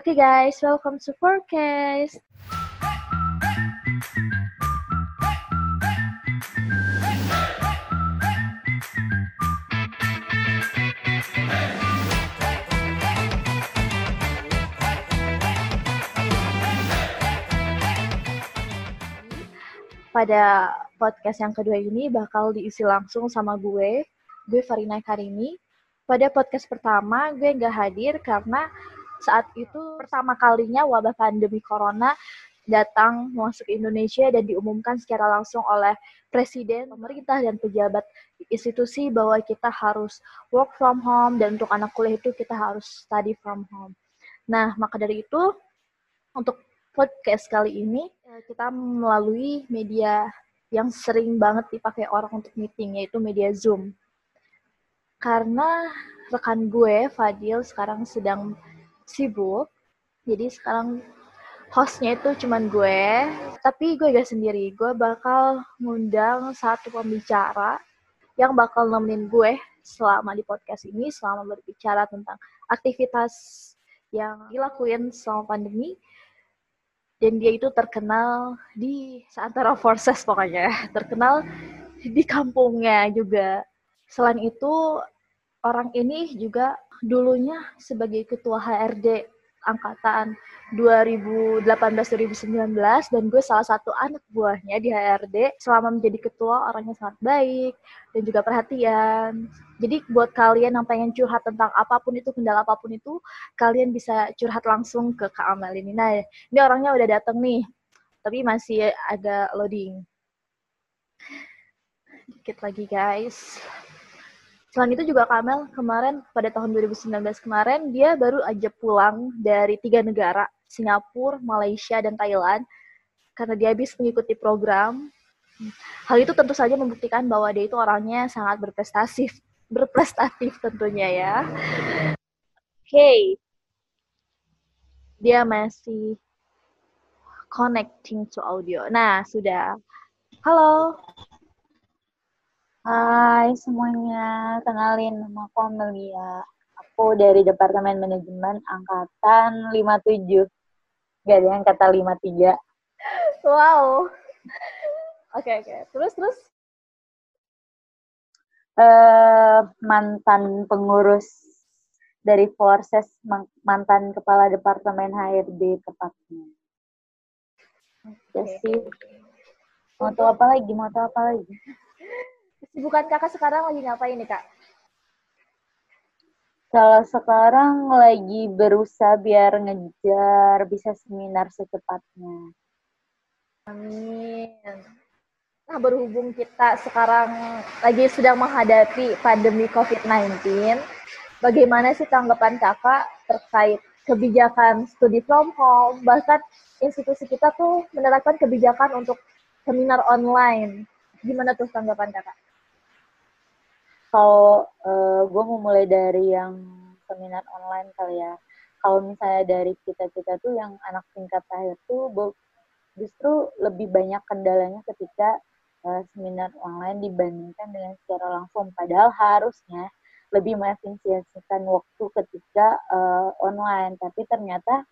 Oke okay guys, welcome to Forecast. Pada podcast yang kedua ini bakal diisi langsung sama gue, gue Farina Karimi. Pada podcast pertama gue nggak hadir karena saat itu pertama kalinya wabah pandemi corona datang masuk Indonesia dan diumumkan secara langsung oleh presiden, pemerintah dan pejabat institusi bahwa kita harus work from home dan untuk anak kuliah itu kita harus study from home. Nah, maka dari itu untuk podcast kali ini eh, kita melalui media yang sering banget dipakai orang untuk meeting yaitu media Zoom. Karena rekan gue Fadil sekarang sedang sibuk. Jadi sekarang hostnya itu cuman gue, tapi gue gak sendiri. Gue bakal ngundang satu pembicara yang bakal nemenin gue selama di podcast ini, selama berbicara tentang aktivitas yang dilakuin selama pandemi. Dan dia itu terkenal di seantara forces pokoknya, terkenal di kampungnya juga. Selain itu, orang ini juga dulunya sebagai ketua HRD angkatan 2018-2019 dan gue salah satu anak buahnya di HRD selama menjadi ketua orangnya sangat baik dan juga perhatian. Jadi buat kalian yang pengen curhat tentang apa pun itu, kendala apa pun itu, kalian bisa curhat langsung ke Kak Amel ini. Nah, ini orangnya udah dateng nih, tapi masih agak loading. Dikit lagi guys. Selain itu juga Kamel kemarin pada tahun 2019 kemarin dia baru aja pulang dari tiga negara, Singapura, Malaysia, dan Thailand karena dia habis mengikuti program. Hal itu tentu saja membuktikan bahwa dia itu orangnya sangat berprestasi, berprestatif tentunya ya. Oke. Okay. Dia masih connecting to audio. Nah, sudah. Halo. Hai semuanya, kenalin nama aku Amelia. Aku dari Departemen Manajemen Angkatan 57. Gak ada yang kata 53. Wow. Oke, okay, oke. Okay. Terus, terus? Uh, mantan pengurus dari Forces, mantan kepala Departemen HRD tepatnya. Okay. Jadi, mau tahu apa lagi? Mau tahu apa lagi? Kesibukan kakak sekarang lagi ngapain nih kak? Kalau sekarang lagi berusaha biar ngejar bisa seminar secepatnya. Amin. Nah, berhubung kita sekarang lagi sedang menghadapi pandemi COVID-19, bagaimana sih tanggapan kakak terkait kebijakan studi from home, bahkan institusi kita tuh menerapkan kebijakan untuk seminar online. Gimana tuh tanggapan kakak? Kalau uh, eh, gue mau mulai dari yang seminar online kali ya. Kalau misalnya dari kita-kita tuh yang anak tingkat akhir tuh justru lebih banyak kendalanya ketika uh, seminar online dibandingkan dengan secara langsung. Padahal harusnya lebih mengefisiensikan waktu ketika uh, online. Tapi ternyata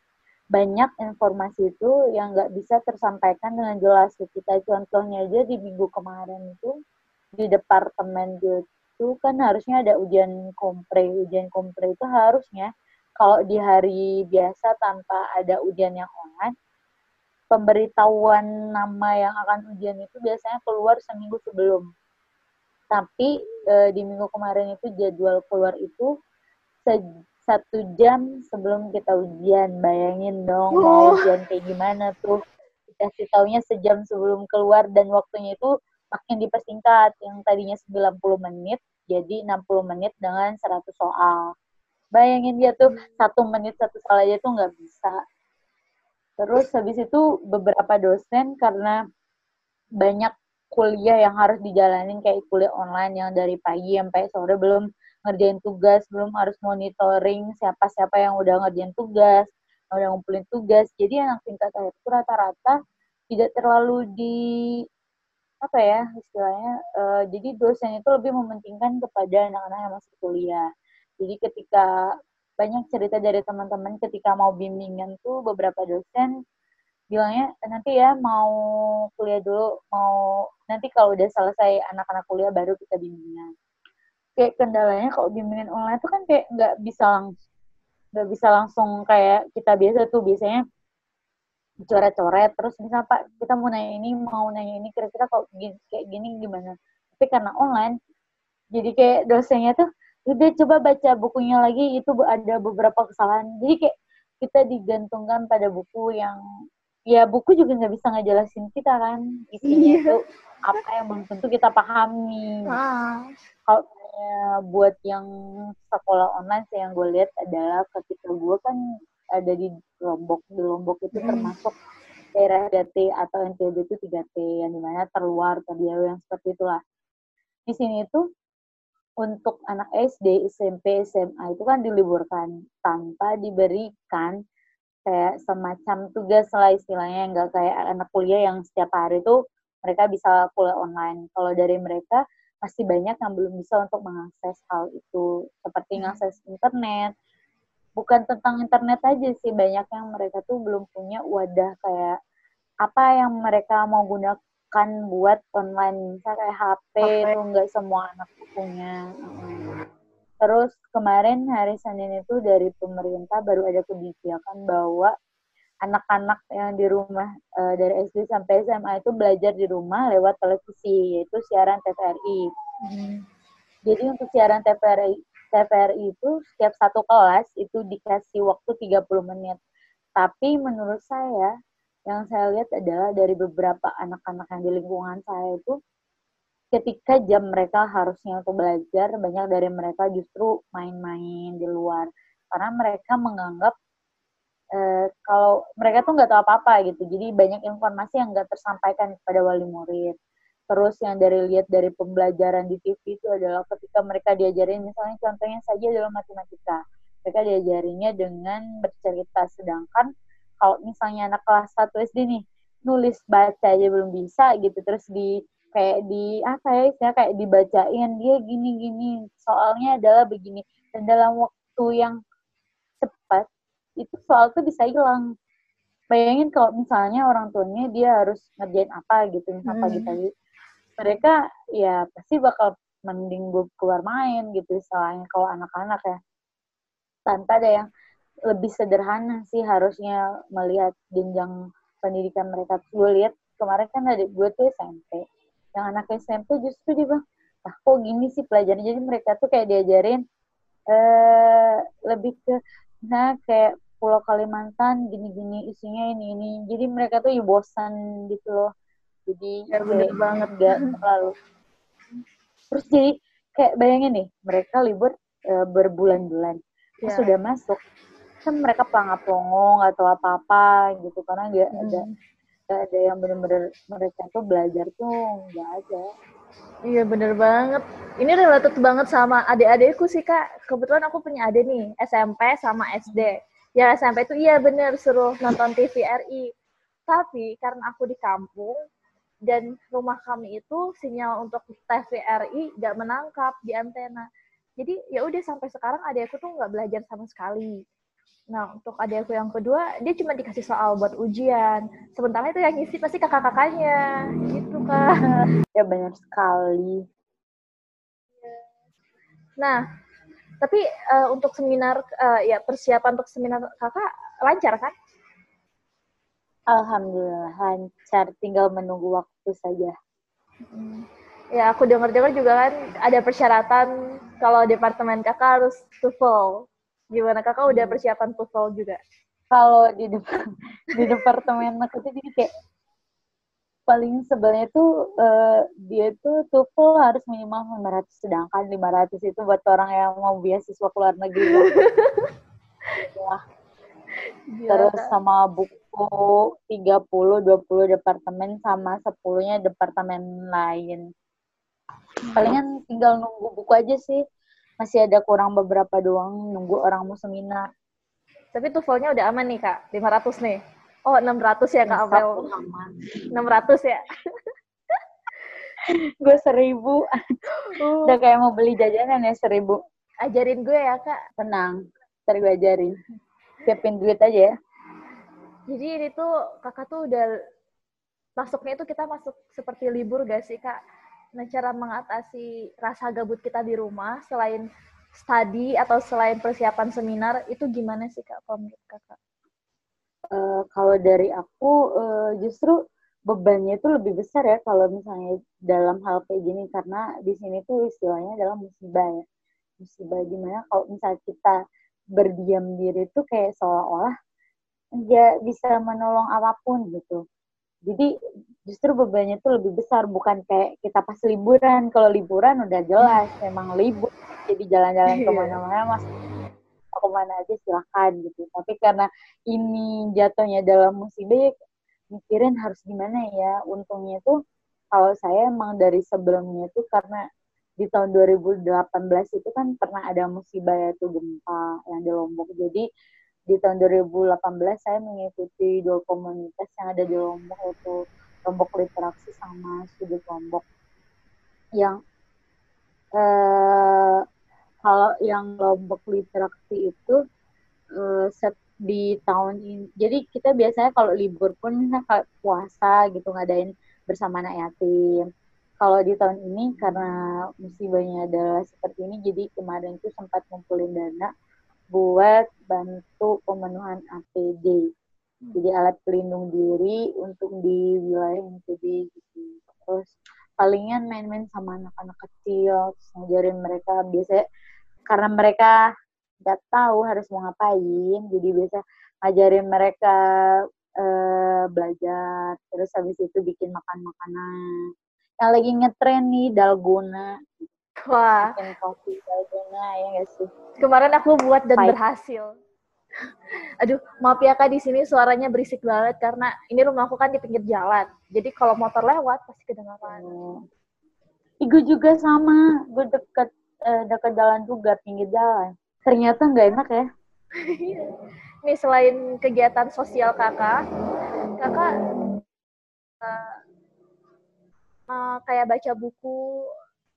banyak informasi itu yang nggak bisa tersampaikan dengan jelas. Kita contohnya aja di minggu kemarin itu di departemen itu kan harusnya ada ujian kompre. Ujian kompre itu harusnya kalau di hari biasa tanpa ada ujian yang online, pemberitahuan nama yang akan ujian itu biasanya keluar seminggu sebelum. Tapi e, di minggu kemarin itu jadwal keluar itu se satu jam sebelum kita ujian. Bayangin dong oh. mau ujian kayak gimana tuh. Dikasih taunya sejam sebelum keluar dan waktunya itu makin dipersingkat yang tadinya 90 menit jadi 60 menit dengan 100 soal. Bayangin dia tuh satu menit satu soal aja tuh nggak bisa. Terus habis itu beberapa dosen karena banyak kuliah yang harus dijalanin kayak kuliah online yang dari pagi sampai sore belum ngerjain tugas, belum harus monitoring siapa-siapa yang udah ngerjain tugas, udah ngumpulin tugas. Jadi anak tingkat akhir itu rata-rata tidak terlalu di apa ya istilahnya uh, jadi dosen itu lebih mementingkan kepada anak-anak yang masih kuliah. Jadi ketika banyak cerita dari teman-teman ketika mau bimbingan tuh beberapa dosen bilangnya nanti ya mau kuliah dulu mau nanti kalau udah selesai anak-anak kuliah baru kita bimbingan. Kayak kendalanya kalau bimbingan online tuh kan kayak nggak bisa langsung nggak bisa langsung kayak kita biasa tuh biasanya coret-coret terus misal pak kita mau nanya ini mau nanya ini kira-kira kalau gini, kayak gini gimana tapi karena online jadi kayak dosennya tuh udah coba baca bukunya lagi itu ada beberapa kesalahan jadi kayak kita digantungkan pada buku yang ya buku juga nggak bisa ngejelasin kita kan isinya iya. itu apa yang belum tentu kita pahami ah. kalau ya, buat yang sekolah online sih yang gue lihat adalah ketika gue kan ada di Lombok di Lombok itu hmm. termasuk daerah 3T atau NTB itu 3T yang di mana terluar tadi yang seperti itulah di sini itu untuk anak SD, SMP, SMA itu kan diliburkan tanpa diberikan kayak semacam tugas lah istilahnya nggak kayak anak kuliah yang setiap hari itu mereka bisa kuliah online. Kalau dari mereka masih banyak yang belum bisa untuk mengakses hal itu seperti mengakses internet. Bukan tentang internet aja sih banyak yang mereka tuh belum punya wadah kayak apa yang mereka mau gunakan kan buat online misalnya kayak HP, itu nggak semua anak punya terus kemarin hari Senin itu dari pemerintah baru ada kebijakan bahwa anak-anak yang di rumah uh, dari SD sampai SMA itu belajar di rumah lewat televisi yaitu siaran TVRI. Hmm. Jadi untuk siaran TVRI TVRI itu setiap satu kelas itu dikasih waktu 30 menit. Tapi menurut saya yang saya lihat adalah dari beberapa anak-anak yang di lingkungan saya itu ketika jam mereka harusnya untuk belajar banyak dari mereka justru main-main di luar. Karena mereka menganggap eh, kalau mereka tuh nggak tahu apa-apa gitu. Jadi banyak informasi yang nggak tersampaikan kepada wali murid terus yang dari lihat dari pembelajaran di TV itu adalah ketika mereka diajarin misalnya contohnya saja adalah matematika. Mereka diajarinya dengan bercerita. Sedangkan kalau misalnya anak kelas 1 SD nih nulis baca aja belum bisa gitu. Terus di kayak di apa ya saya kayak dibacain dia gini gini soalnya adalah begini. Dan dalam waktu yang cepat itu soal tuh bisa hilang. Bayangin kalau misalnya orang tuanya dia harus ngerjain apa gitu misalnya hmm. pagi-pagi mereka ya pasti bakal mending keluar main gitu selain kalau anak-anak ya tanpa ada yang lebih sederhana sih harusnya melihat jenjang pendidikan mereka. Gue lihat kemarin kan ada gue tuh SMP. Yang anak SMP justru dia bilang, ah kok gini sih pelajaran. Jadi mereka tuh kayak diajarin eh lebih ke nah kayak Pulau Kalimantan gini-gini isinya ini ini. Jadi mereka tuh ya bosan gitu loh. Jadi ya, bener banget gak terlalu. Terus jadi kayak bayangin nih mereka libur e, berbulan-bulan. Ya. Sudah masuk kan mereka pelangap plongo nggak tahu apa-apa gitu karena nggak hmm. ada nggak ada yang benar-benar mereka tuh belajar tuh nggak ada Iya bener banget. Ini related banget sama adik-adikku sih kak. Kebetulan aku punya adik nih SMP sama SD. Ya SMP itu iya bener suruh nonton TVRI. Tapi karena aku di kampung dan rumah kami itu sinyal untuk TVRI nggak menangkap di antena. Jadi ya udah sampai sekarang adikku tuh nggak belajar sama sekali. Nah, untuk adik aku yang kedua, dia cuma dikasih soal buat ujian. Sementara itu yang ngisi pasti kakak-kakaknya. Gitu, Kak. Ya, benar sekali. Nah, tapi uh, untuk seminar, uh, ya persiapan untuk seminar kakak lancar kan? Alhamdulillah lancar, tinggal menunggu waktu saja. Hmm. Ya, aku dengar-dengar juga kan ada persyaratan kalau departemen kakak harus TOEFL. Gimana kakak udah hmm. persiapan TOEFL juga? Kalau di depan di departemen aku tuh jadi kayak paling sebenarnya tuh uh, dia tuh TOEFL harus minimal 500 sedangkan 500 itu buat orang yang mau beasiswa ke luar negeri. ya. Terus sama buku 30 20 departemen sama 10-nya departemen lain. Palingan tinggal nunggu buku aja sih masih ada kurang beberapa doang nunggu orang mau seminar. Tapi tuvalnya udah aman nih kak, 500 nih. Oh 600 ya kak Abel. 600 ya. gue seribu. Uh. Udah kayak mau beli jajanan ya seribu. Ajarin gue ya kak. Tenang. Ntar gue ajarin. Siapin duit aja ya. Jadi ini tuh kakak tuh udah masuknya itu kita masuk seperti libur gak sih kak? Nah cara mengatasi rasa gabut kita di rumah selain study atau selain persiapan seminar itu gimana sih kak kalau menurut kakak? Uh, kalau dari aku uh, justru bebannya itu lebih besar ya kalau misalnya dalam hal kayak gini karena di sini tuh istilahnya adalah musibah ya musibah gimana kalau misalnya kita berdiam diri itu kayak seolah-olah nggak bisa menolong apa pun gitu. Jadi justru bebannya itu lebih besar bukan kayak kita pas liburan. Kalau liburan udah jelas memang libur jadi jalan-jalan iya. ke mana-mana mas. Ke mana aja silahkan gitu. Tapi karena ini jatuhnya dalam musibah mikirin harus gimana ya. Untungnya tuh kalau saya emang dari sebelumnya tuh karena di tahun 2018 itu kan pernah ada musibah yaitu gempa yang di Lombok jadi di tahun 2018 saya mengikuti dua komunitas yang ada di Lombok yaitu Lombok Literaksi sama Sudut Lombok yang eh, kalau yang Lombok Literaksi itu eh, set di tahun ini. Jadi kita biasanya kalau libur pun misalnya puasa gitu ngadain bersama anak yatim. Kalau di tahun ini karena musibahnya adalah seperti ini, jadi kemarin itu sempat ngumpulin dana buat bantu pemenuhan APD. Jadi alat pelindung diri untuk di wilayah NTB gitu. Terus palingan main-main sama anak-anak kecil, terus ngajarin mereka biasanya karena mereka nggak tahu harus mau ngapain jadi biasa ngajarin mereka uh, belajar terus habis itu bikin makan makanan yang lagi ngetren nih dalgona. Wah. Bikin kopi dalgona ya gak sih? Kemarin aku buat dan berhasil. Aduh maaf ya kak di sini suaranya berisik banget karena ini rumahku kan di pinggir jalan. Jadi kalau motor lewat pasti kedengaran oh. Igu juga sama, gue deket eh, deket jalan juga pinggir jalan. Ternyata nggak enak ya. Nih selain kegiatan sosial kakak kakak uh, kayak baca buku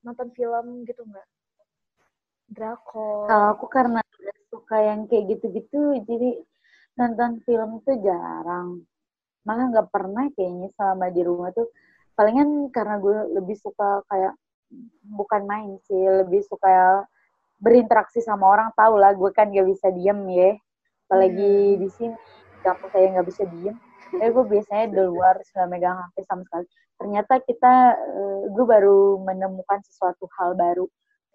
nonton film gitu nggak? Drakor. Kalau aku karena suka yang kayak gitu-gitu jadi nonton film tuh jarang. Malah nggak pernah kayaknya selama di rumah tuh. Palingan karena gue lebih suka kayak bukan main sih lebih suka berinteraksi sama orang. Tahu lah gue kan gak bisa diem ya. Apalagi hmm. di sini kampus saya nggak bisa diem tapi gue biasanya di luar sudah megang HP sama sekali. Ternyata kita uh, gue baru menemukan sesuatu hal baru.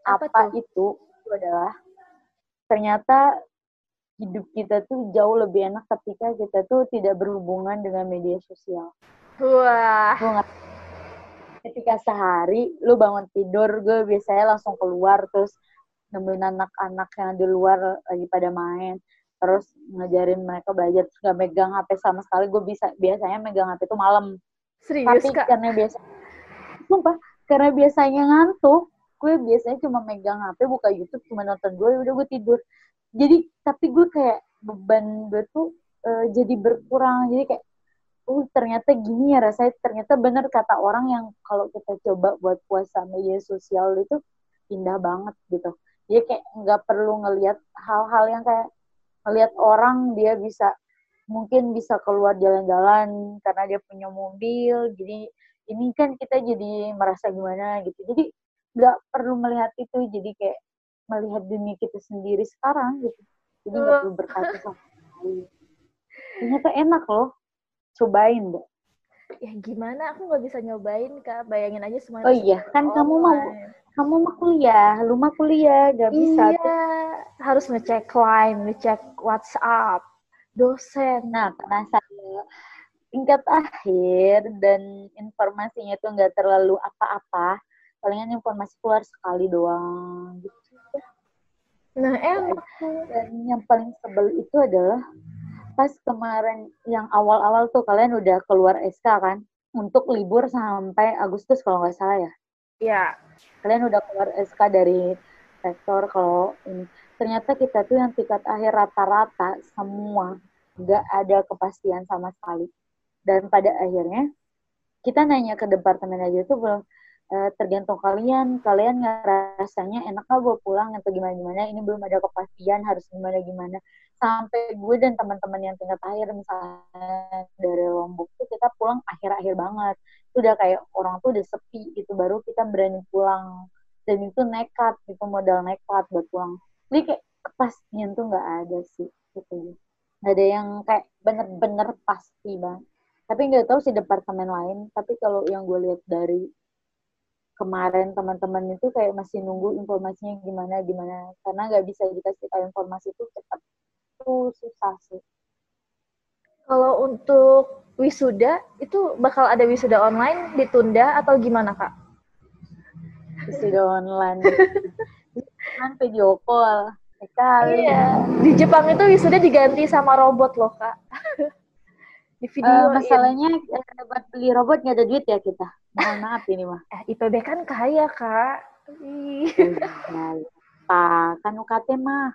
Apa, apa itu? Itu adalah ternyata hidup kita tuh jauh lebih enak ketika kita tuh tidak berhubungan dengan media sosial. Wah. Ketika sehari lu bangun tidur gue biasanya langsung keluar terus nemuin anak-anak yang di luar lagi pada main terus ngajarin mereka belajar terus gak megang HP sama sekali gue bisa biasanya megang HP itu malam. Serius, tapi Kak? karena biasa sumpah karena biasanya ngantuk gue biasanya cuma megang HP buka YouTube cuma nonton gue udah gue tidur. Jadi tapi gue kayak beban gue tuh uh, jadi berkurang. Jadi kayak uh ternyata gini ya rasanya. Ternyata bener kata orang yang kalau kita coba buat puasa media sosial itu indah banget gitu. Dia kayak nggak perlu ngelihat hal-hal yang kayak ngelihat orang dia bisa mungkin bisa keluar jalan-jalan karena dia punya mobil. Jadi ini kan kita jadi merasa gimana gitu. Jadi nggak perlu melihat itu. Jadi kayak melihat dunia kita sendiri sekarang gitu. Jadi nggak perlu berkata sama lain ternyata enak loh. Cobain deh ya gimana? Aku nggak bisa nyobain kak. Bayangin aja semuanya oh iya kan kamu mau kamu mah kuliah, lu mah kuliah, gak bisa. Iya, harus ngecek line, ngecek WhatsApp, dosen. Nah, karena saya tingkat akhir dan informasinya tuh nggak terlalu apa-apa, palingan informasi keluar sekali doang gitu. Nah, enak. Dan yang paling sebel itu adalah pas kemarin yang awal-awal tuh kalian udah keluar SK kan untuk libur sampai Agustus kalau nggak salah ya. Iya. Kalian udah keluar SK dari sektor kalau ini. Ternyata kita tuh yang tingkat akhir rata-rata semua nggak ada kepastian sama sekali. Dan pada akhirnya kita nanya ke departemen aja tuh belum uh, tergantung kalian kalian ngerasanya enak nggak bawa pulang atau gimana gimana ini belum ada kepastian harus gimana gimana sampai gue dan teman-teman yang tingkat akhir misalnya dari Lombok tuh kita pulang akhir-akhir banget udah kayak orang tuh udah sepi gitu baru kita berani pulang. Dan itu nekat itu modal nekat buat pulang. Jadi kayak kepastian tuh nggak ada sih gitu. Nggak ada yang kayak bener-bener pasti bang tapi nggak tahu sih departemen lain tapi kalau yang gue lihat dari kemarin teman-teman itu kayak masih nunggu informasinya gimana gimana. Karena nggak bisa dikasih tahu informasi itu cepat itu susah sih. Kalau untuk wisuda itu bakal ada wisuda online ditunda atau gimana kak? Wisuda online. Kan video call. Sekali. Iya. Di Jepang itu wisuda diganti sama robot loh kak. Di video uh, masalahnya uh, buat beli robot nggak ada duit ya kita? Mohon maaf ini mah. Eh, IPB kan kaya kak. Pak, kan UKT mah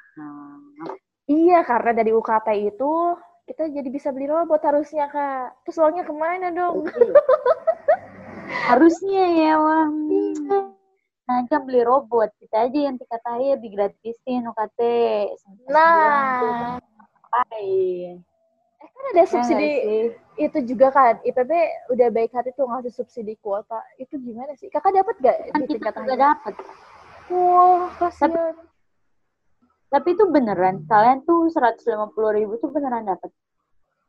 iya karena dari UKT itu kita jadi bisa beli robot harusnya kak. Terus uangnya ke mana dong? Harusnya ya wah nah kan beli robot kita aja yang tingkat akhir digratisin UKT nah. kan ada iya subsidi ya, itu juga kan IPB udah baik hati tuh ngasih subsidi kuota. Itu gimana sih? Kakak dapat gak kan di tingkat juga dapat wah kasihan. Tapi, tapi itu beneran kalian tuh seratus lima puluh ribu tuh beneran dapat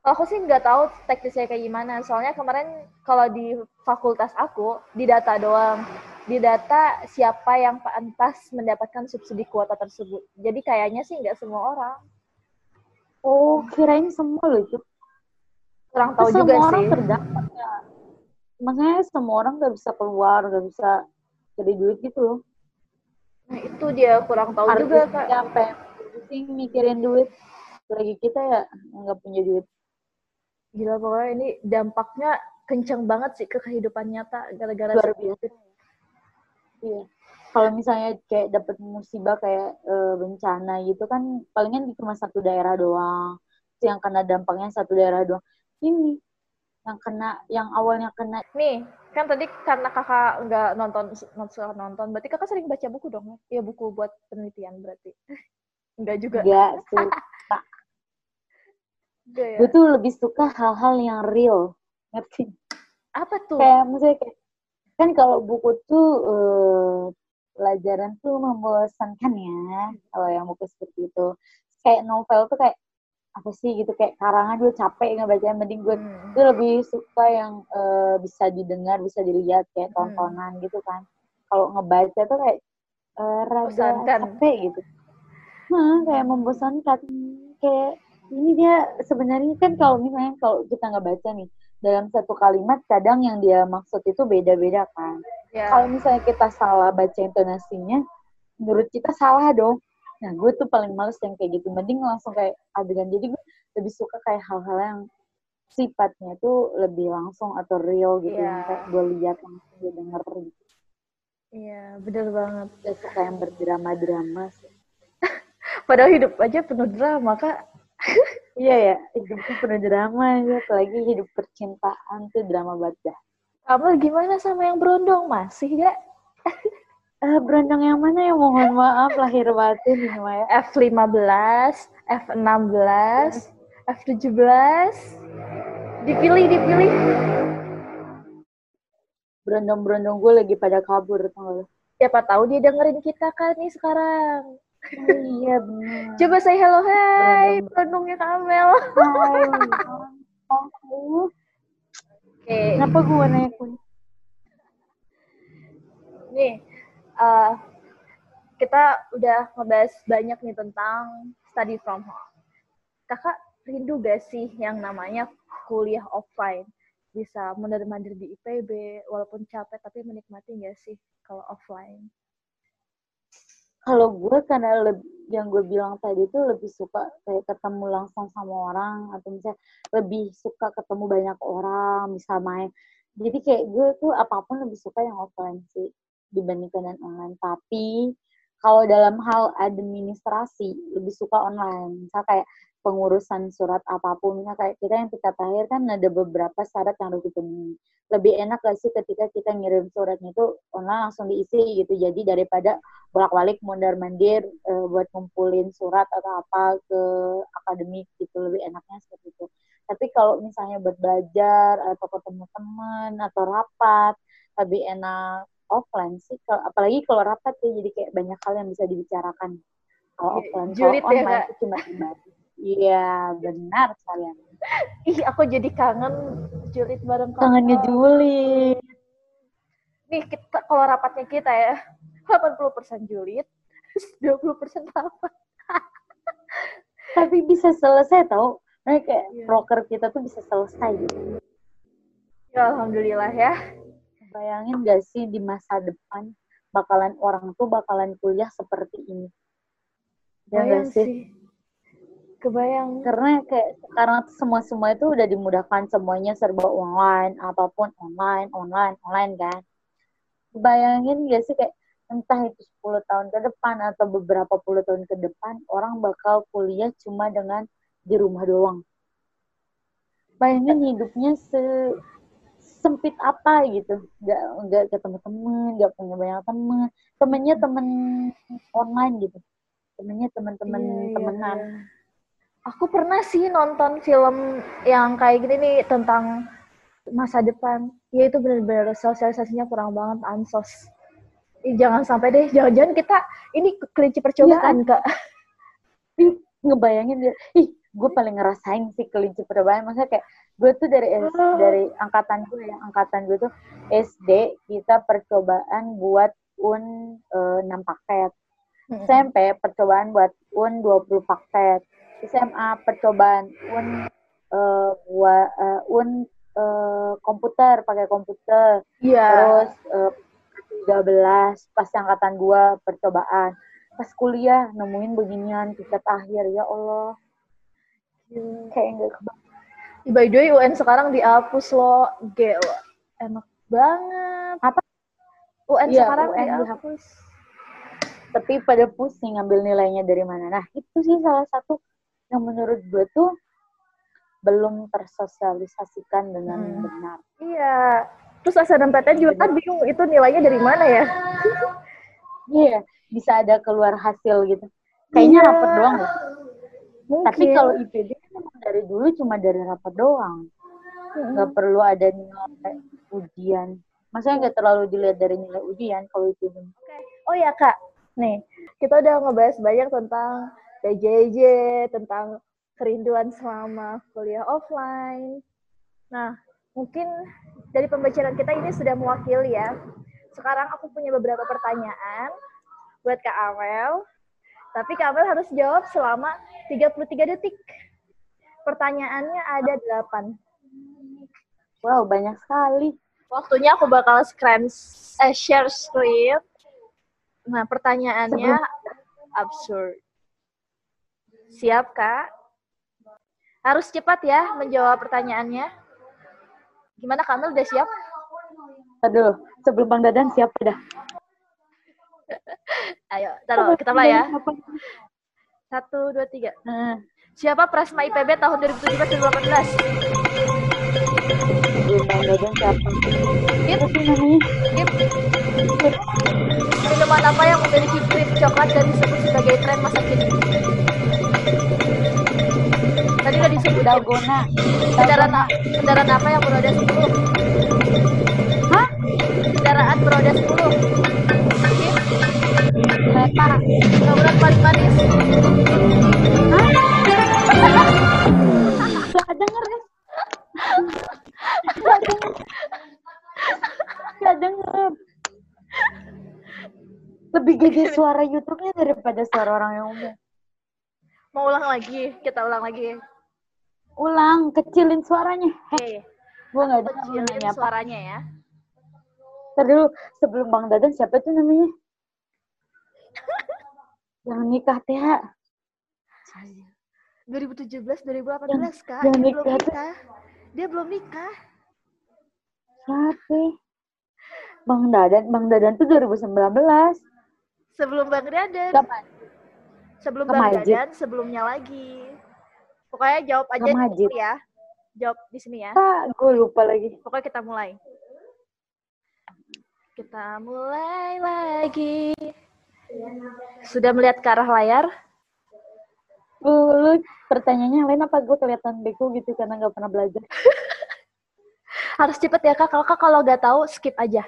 aku sih nggak tahu teknisnya kayak gimana soalnya kemarin kalau di fakultas aku di data doang di data siapa yang pantas mendapatkan subsidi kuota tersebut jadi kayaknya sih nggak semua orang Oh, kirain semua loh itu. Kurang tahu juga semua orang terdampak ya. Makanya semua orang gak bisa keluar, gak bisa cari duit gitu loh. Nah, itu dia kurang tahu Artis juga, Kak. Sampai pusing mikirin duit. Lagi kita ya nggak punya duit. Gila pokoknya ini dampaknya kenceng banget sih ke kehidupan nyata gara-gara luar biasa. Iya kalau misalnya kayak dapet musibah kayak e, bencana gitu kan palingan di cuma satu daerah doang yang kena dampaknya satu daerah doang ini yang kena yang awalnya kena nih kan tadi karena kakak nggak nonton nonton nonton berarti kakak sering baca buku dong ya buku buat penelitian berarti. Enggak juga. Enggak suka. Ya? gue tuh lebih suka hal-hal yang real. Ngerti? Apa tuh? Kayak misalnya kayak kan kalau buku tuh uh, pelajaran tuh membosankan ya kalau yang buku seperti itu. Kayak novel tuh kayak apa sih gitu kayak karangan gue capek ngebaca mending gue hmm. tuh lebih suka yang uh, bisa didengar bisa dilihat kayak hmm. tontonan hmm. gitu kan kalau ngebaca tuh kayak uh, rada capek gitu nah kayak membosankan kayak ini dia sebenarnya kan kalau misalnya kalau kita nggak baca nih dalam satu kalimat kadang yang dia maksud itu beda-beda kan. Yeah. Kalau misalnya kita salah baca intonasinya, menurut kita salah dong. Nah, gue tuh paling males yang kayak gitu. Mending langsung kayak adegan. Jadi gue lebih suka kayak hal-hal yang sifatnya tuh lebih langsung atau real gitu. Yeah. Yang kayak gue lihat langsung gue denger gitu. Iya, yeah, bener banget. Gak suka yang berdrama-drama sih. Padahal hidup aja penuh drama, Kak iya ya, hidup tuh penuh drama ya, apalagi hidup percintaan tuh drama banget Kamu gimana sama yang berondong? Masih gak? uh, berondong yang mana ya? Mohon maaf lahir batin ini Maya. F15, F16, F17. Dipilih, dipilih. Berondong-berondong gue lagi pada kabur, tau Siapa tahu dia dengerin kita kan nih sekarang. Oh, iya benar. Coba say hello, hai, perenungnya Kamel. Hai. Oke. Kenapa gue nanya kun? Nih, uh, kita udah ngebahas banyak nih tentang study from home. Kakak rindu gak sih yang namanya kuliah offline? Bisa mandir-mandir di IPB, walaupun capek tapi menikmati gak sih kalau offline? kalau gue karena lebih, yang gue bilang tadi itu lebih suka kayak ketemu langsung sama orang atau misalnya lebih suka ketemu banyak orang bisa main jadi kayak gue tuh apa pun lebih suka yang offline sih dibandingkan dengan online. Tapi kalau dalam hal administrasi lebih suka online. Misal kayak pengurusan surat apa pun. Misalnya kayak kita yang tingkat akhir kan ada beberapa syarat yang harus dipenuhi. Lebih enak gak sih ketika kita ngirim suratnya itu online langsung diisi gitu. Jadi daripada bolak-balik mondar mandir uh, buat ngumpulin surat atau apa ke akademik gitu. Lebih enaknya seperti itu. Tapi kalau misalnya buat belajar atau ketemu teman atau rapat lebih enak offline sih apalagi kalau rapat ya jadi kayak banyak hal yang bisa dibicarakan kalau offline kalau ya, online ya, itu cuma Iya, benar sekalian. Ih, aku jadi kangen julid bareng kamu. Kangen ngejulit. Nih, kita, kalau rapatnya kita ya, 80% julid, 20% rapat. Tapi bisa selesai tau. Nah, kayak yeah. proker kita tuh bisa selesai gitu. Ya, Alhamdulillah ya. Bayangin gak sih di masa depan bakalan orang tuh bakalan kuliah seperti ini? Ya gak sih? sih kebayang karena kayak sekarang semua semua itu udah dimudahkan semuanya serba online apa pun online online online kan bayangin gak sih kayak entah itu 10 tahun ke depan atau beberapa puluh tahun ke depan orang bakal kuliah cuma dengan di rumah doang bayangin hidupnya se sempit apa gitu. Nggak nggak ketemu temen nggak punya banyak temen. Temennya temen online gitu. Temennya teman-teman iya, iya temenan. iya. Aku pernah sih nonton film yang kayak gini nih tentang masa depan. Ya itu benar-benar sosialisasinya kurang banget ansos. Ih, jangan sampai deh, jangan-jangan kita ini kelinci percobaan ya, kak. Ih, ngebayangin dia, ih gue paling ngerasain sih kelinci percobaan. Maksudnya kayak gue tuh dari S, oh. dari angkatan gue ya, angkatan gue tuh SD kita percobaan buat un uh, 6 paket. SMP percobaan buat un 20 paket SMA percobaan un uh, buat uh, un uh, komputer pakai komputer yeah. terus uh, 13 pas angkatan gua percobaan pas kuliah nemuin beginian tiket akhir ya Allah yeah. kayak enggak By the way, UN sekarang dihapus loh. Gel. Enak banget. Apa? UN ya, sekarang UN dihapus. Tapi pada pusing ngambil nilainya dari mana. Nah, itu sih salah satu yang menurut gue tuh belum tersosialisasikan dengan hmm. benar. Iya. Terus SNMPTN juga kan bingung itu nilainya dari mana ya? Iya, bisa ada keluar hasil gitu. Kayaknya yeah. rapat doang. Mungkin. Tapi kalau IPD dari dulu cuma dari rapat doang. Hmm. Gak perlu ada nilai ujian. Maksudnya nggak terlalu dilihat dari nilai ujian kalau itu. Oke. Okay. Oh ya kak, nih kita udah ngebahas banyak tentang PJJ, tentang kerinduan selama kuliah offline. Nah, mungkin dari pembicaraan kita ini sudah mewakili ya. Sekarang aku punya beberapa pertanyaan buat Kak Amel. Tapi Kak Amel harus jawab selama 33 detik. Pertanyaannya ada 8. Wow, banyak sekali. Waktunya aku bakal screen, eh, share screen. Nah, pertanyaannya Sebelum... absurd. Siap, Kak? Harus cepat ya menjawab pertanyaannya. Gimana, Kamil? Udah siap? Aduh, sebelum Bang Dadan siap dah. Ayo, taruh kita mulai ya. Satu, dua, tiga. Hmm. Siapa Prasma IPB tahun 2017-2018? Bang Dadan siapa? Gip. Gip. Minuman apa yang memiliki krim coklat dan disebut sebagai tren masa kini? Tadi udah disebut dalgona. Kendaraan kendaraan apa yang beroda 10? Hah? Kendaraan beroda 10. Kereta. Bangunan paling manis. Hah? Gak denger ya? Gak denger. Gak denger. Lebih gede suara YouTube-nya daripada suara orang yang umum. Mau ulang lagi? Kita ulang lagi. Ulang, kecilin suaranya. Oke. Okay. Gue gak ada kecilin apa. suaranya ya. Ntar dulu, sebelum Bang Dadan siapa tuh namanya? yang nikah teh. 2017 2018 yang, kak yang dia nikah belum nikah dia belum nikah siapa Bang Dadan Bang Dadan tuh 2019 sebelum Bang Dadan kapan Sebelum Bang Dadan, sebelumnya lagi. Pokoknya jawab aja Sama Majid. ya. Jawab di sini ya. Ah, gue lupa lagi. Pokoknya kita mulai. Kita mulai lagi. Sudah melihat ke arah layar? Lu, pertanyaannya lain apa gue kelihatan bego gitu karena nggak pernah belajar. Harus cepet ya kak. Kalau kak kalau nggak tahu skip aja.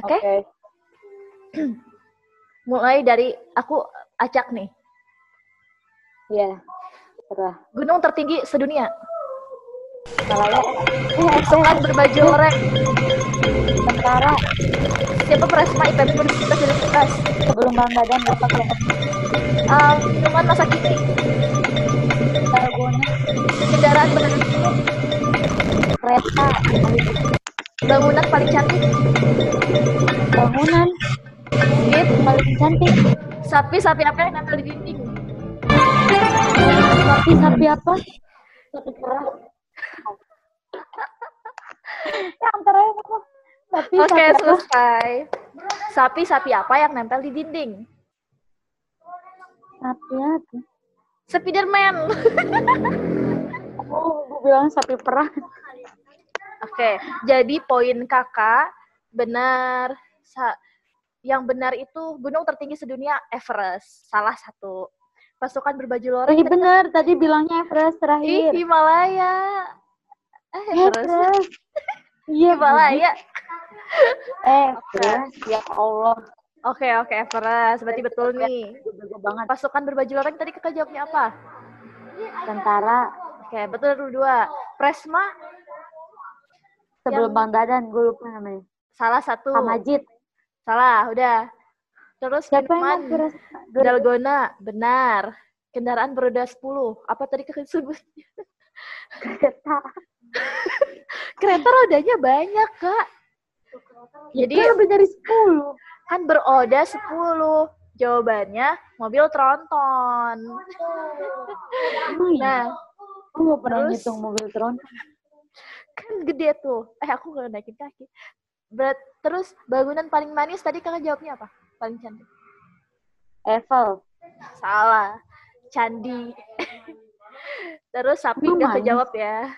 Oke? Oke. Mulai dari aku acak nih. Iya. Serah. Gunung tertinggi sedunia. Malaya. Eh, berbaju oranye. tentara Siapa Presma IPB Universitas? sebelum bang badan lupa kelompok Um, minuman masa kini. Targona, Kendaraan berada kereta, Bangunan paling cantik. bangunan, Skip. paling cantik, Sapi-sapi apa yang nempel di dinding? sapi sapi apa? Sapi antara yang apa? Oke, sapi apa? selesai. Sapi-sapi apa yang nempel di dinding? Sapi apa? Spiderman. Oh, gue bilang sapi perah. Oke, jadi poin kakak benar. Sa- yang benar itu gunung tertinggi sedunia Everest, salah satu. Pasukan berbaju loreng Iya bener, tadi bilangnya Everest Ih, terakhir. Himalaya. Eh, Everest. Everest. Iya, Himalaya. Everest, ya Allah. Oke, oke, Everest. Berarti betul nih. Bego banget. Pasukan berbaju loreng tadi kakak jawabnya apa? Tentara Oke, betul dua. Presma sebelum Yang- Bang Dadan, gue lupa namanya. salah satu. Hamajid. Salah, udah. Terus Siapa minuman? Dalgona, benar. Kendaraan beroda 10. Apa tadi kakak sebut? Kereta. Kereta rodanya banyak, Kak. Jadi Jadi lebih dari 10. kan beroda 10. Jawabannya mobil tronton. Oh, iya. Nah, Gue gak pernah terus- ngitung mobil tron. kan gede tuh. Eh, aku nggak naikin kaki. Berat, terus bangunan paling manis tadi kakak jawabnya apa? Paling cantik. Eiffel. Salah. Candi. terus sapi nggak kejawab ya.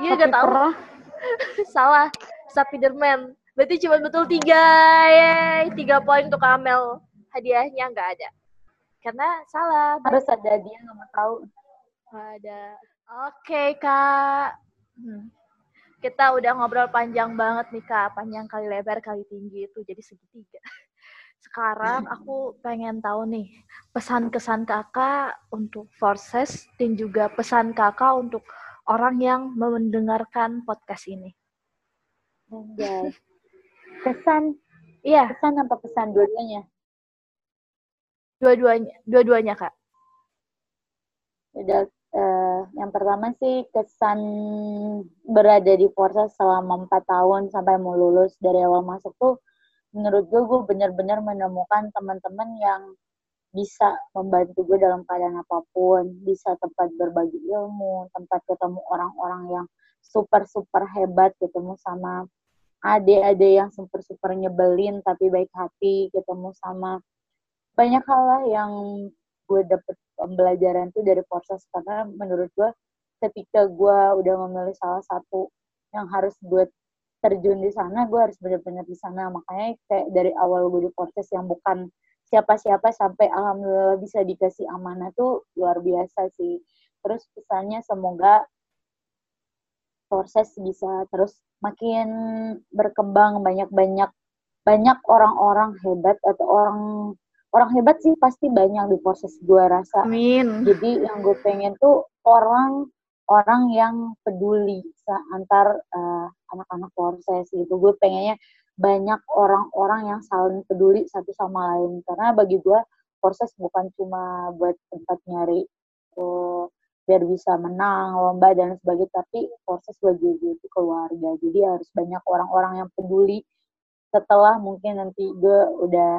Iya nggak tahu. perah. Salah. Spiderman. Berarti cuma betul tiga. Yeay. Tiga poin untuk Amel. Hadiahnya nggak ada. Karena salah. Harus ada dia gak mau tahu. Nggak ada. Oke, Kak. Hmm. Kita udah ngobrol panjang banget nih, Kak. Panjang kali lebar kali tinggi itu jadi segitiga. Sekarang aku pengen tahu nih pesan-kesan kakak untuk Forces dan juga pesan kakak untuk orang yang mendengarkan podcast ini. Anjay. Kesan, Iya, kesan apa pesan dua-duanya? dua-duanya, dua-duanya kak. Udah, eh, yang pertama sih kesan berada di Forza selama empat tahun sampai mau lulus dari awal masuk tuh menurut gue gue benar-benar menemukan teman-teman yang bisa membantu gue dalam keadaan apa pun, bisa tempat berbagi ilmu, tempat ketemu orang-orang yang super-super hebat, ketemu sama adik-adik yang super-super nyebelin tapi baik hati, ketemu sama banyak hal lah yang gue dapet pembelajaran tuh dari proses. Karena menurut gue ketika gue udah memilih salah satu yang harus gue terjun di sana gue harus benar-benar di sana. Makanya kayak dari awal gue di proses yang bukan siapa-siapa sampai alhamdulillah bisa dikasih amanah tuh luar biasa sih. Terus pesannya semoga proses bisa terus makin berkembang. Banyak-banyak banyak orang-orang hebat atau orang orang hebat sih pasti banyak di proses gue rasa. Amin. jadi yang gue pengen tuh orang orang yang peduli antar eh, anak-anak proses gitu. Gue pengennya banyak orang-orang yang saling peduli satu sama lain. Karena bagi gue proses bukan cuma buat tempat nyari eh, biar bisa menang lomba dan sebagainya tapi proses bagi gue itu keluarga. Jadi harus banyak orang-orang yang peduli setelah mungkin nanti gue udah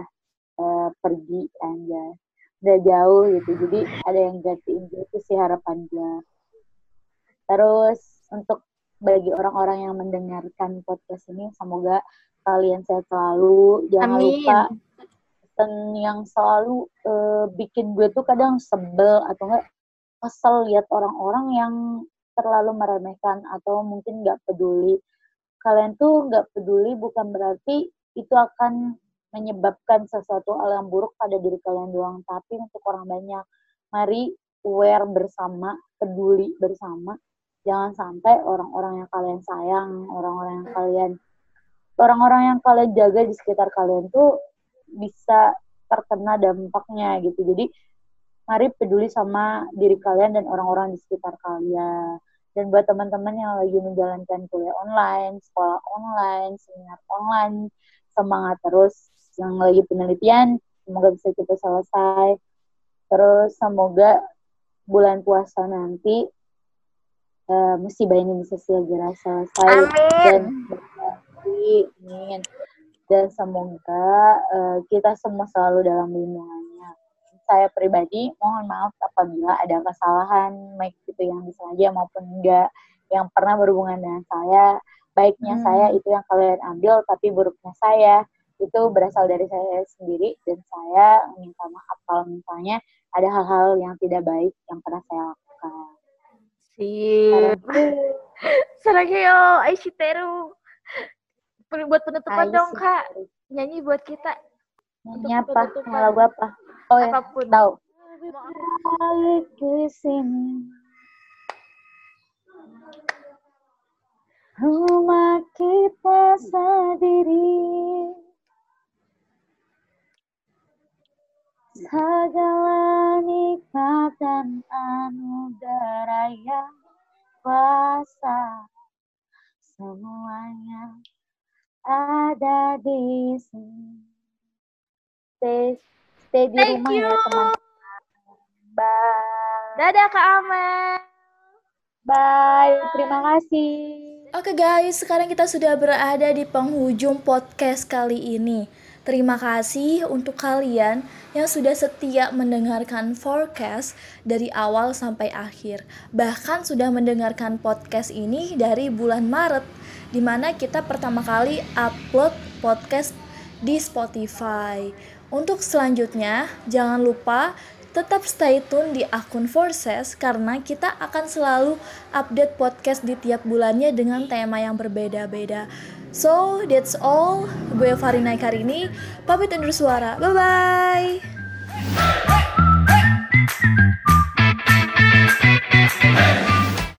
eh, pergi aja udah jauh gitu. Jadi ada yang gantiin gue itu sih harapan gue terus untuk bagi orang-orang yang mendengarkan podcast ini semoga kalian sehat selalu jangan Amin. lupa pesan yang selalu eh, bikin gue tuh kadang sebel atau enggak kesel lihat orang-orang yang terlalu meremehkan atau mungkin nggak peduli. Kalian tuh nggak peduli bukan berarti itu akan menyebabkan sesuatu hal yang buruk pada diri kalian doang, tapi untuk orang banyak. Mari aware bersama, peduli bersama. Jangan sampai orang-orang yang kalian sayang, orang-orang yang kalian orang-orang yang kalian jaga di sekitar kalian tuh bisa terkena dampaknya gitu. Jadi mari peduli sama diri kalian dan orang-orang di sekitar kalian. Dan buat teman-teman yang lagi menjalankan kuliah online, sekolah online, seminar online, semangat terus. Yang lagi penelitian, semoga bisa kita selesai. Terus semoga bulan puasa nanti uh, musibah ini bisa segera selesai Amin. dan Amin. Dan semoga uh, kita semua selalu dalam lindungannya. Saya pribadi mohon maaf apabila ada kesalahan, baik itu yang disengaja maupun enggak, yang pernah berhubungan dengan saya. Baiknya hmm. saya itu yang kalian ambil, tapi buruknya saya itu berasal dari saya sendiri dan saya minta maaf kalau misalnya ada hal-hal yang tidak baik yang pernah saya lakukan. Sip. Saragyo, Aishiteru buat penutupan dong kak. Nyanyi buat kita. Nyanyi apa? lagu apa? Oh ya apa pun. Tahu. Balik ke sini rumah kita sendiri. Segala nikmat dan anugerah yang kuasa. Semuanya ada di sini. Stay, stay di Thank rumah ya, you. ya teman-teman. Bye. Dadah Kak Amel. Bye. Terima kasih. Oke okay guys, sekarang kita sudah berada di penghujung podcast kali ini. Terima kasih untuk kalian yang sudah setia mendengarkan forecast dari awal sampai akhir. Bahkan sudah mendengarkan podcast ini dari bulan Maret di mana kita pertama kali upload podcast di Spotify. Untuk selanjutnya, jangan lupa tetap stay tune di akun Forces karena kita akan selalu update podcast di tiap bulannya dengan tema yang berbeda-beda. So, that's all. Gue Farina Karini, pamit undur suara. Bye-bye! Hey!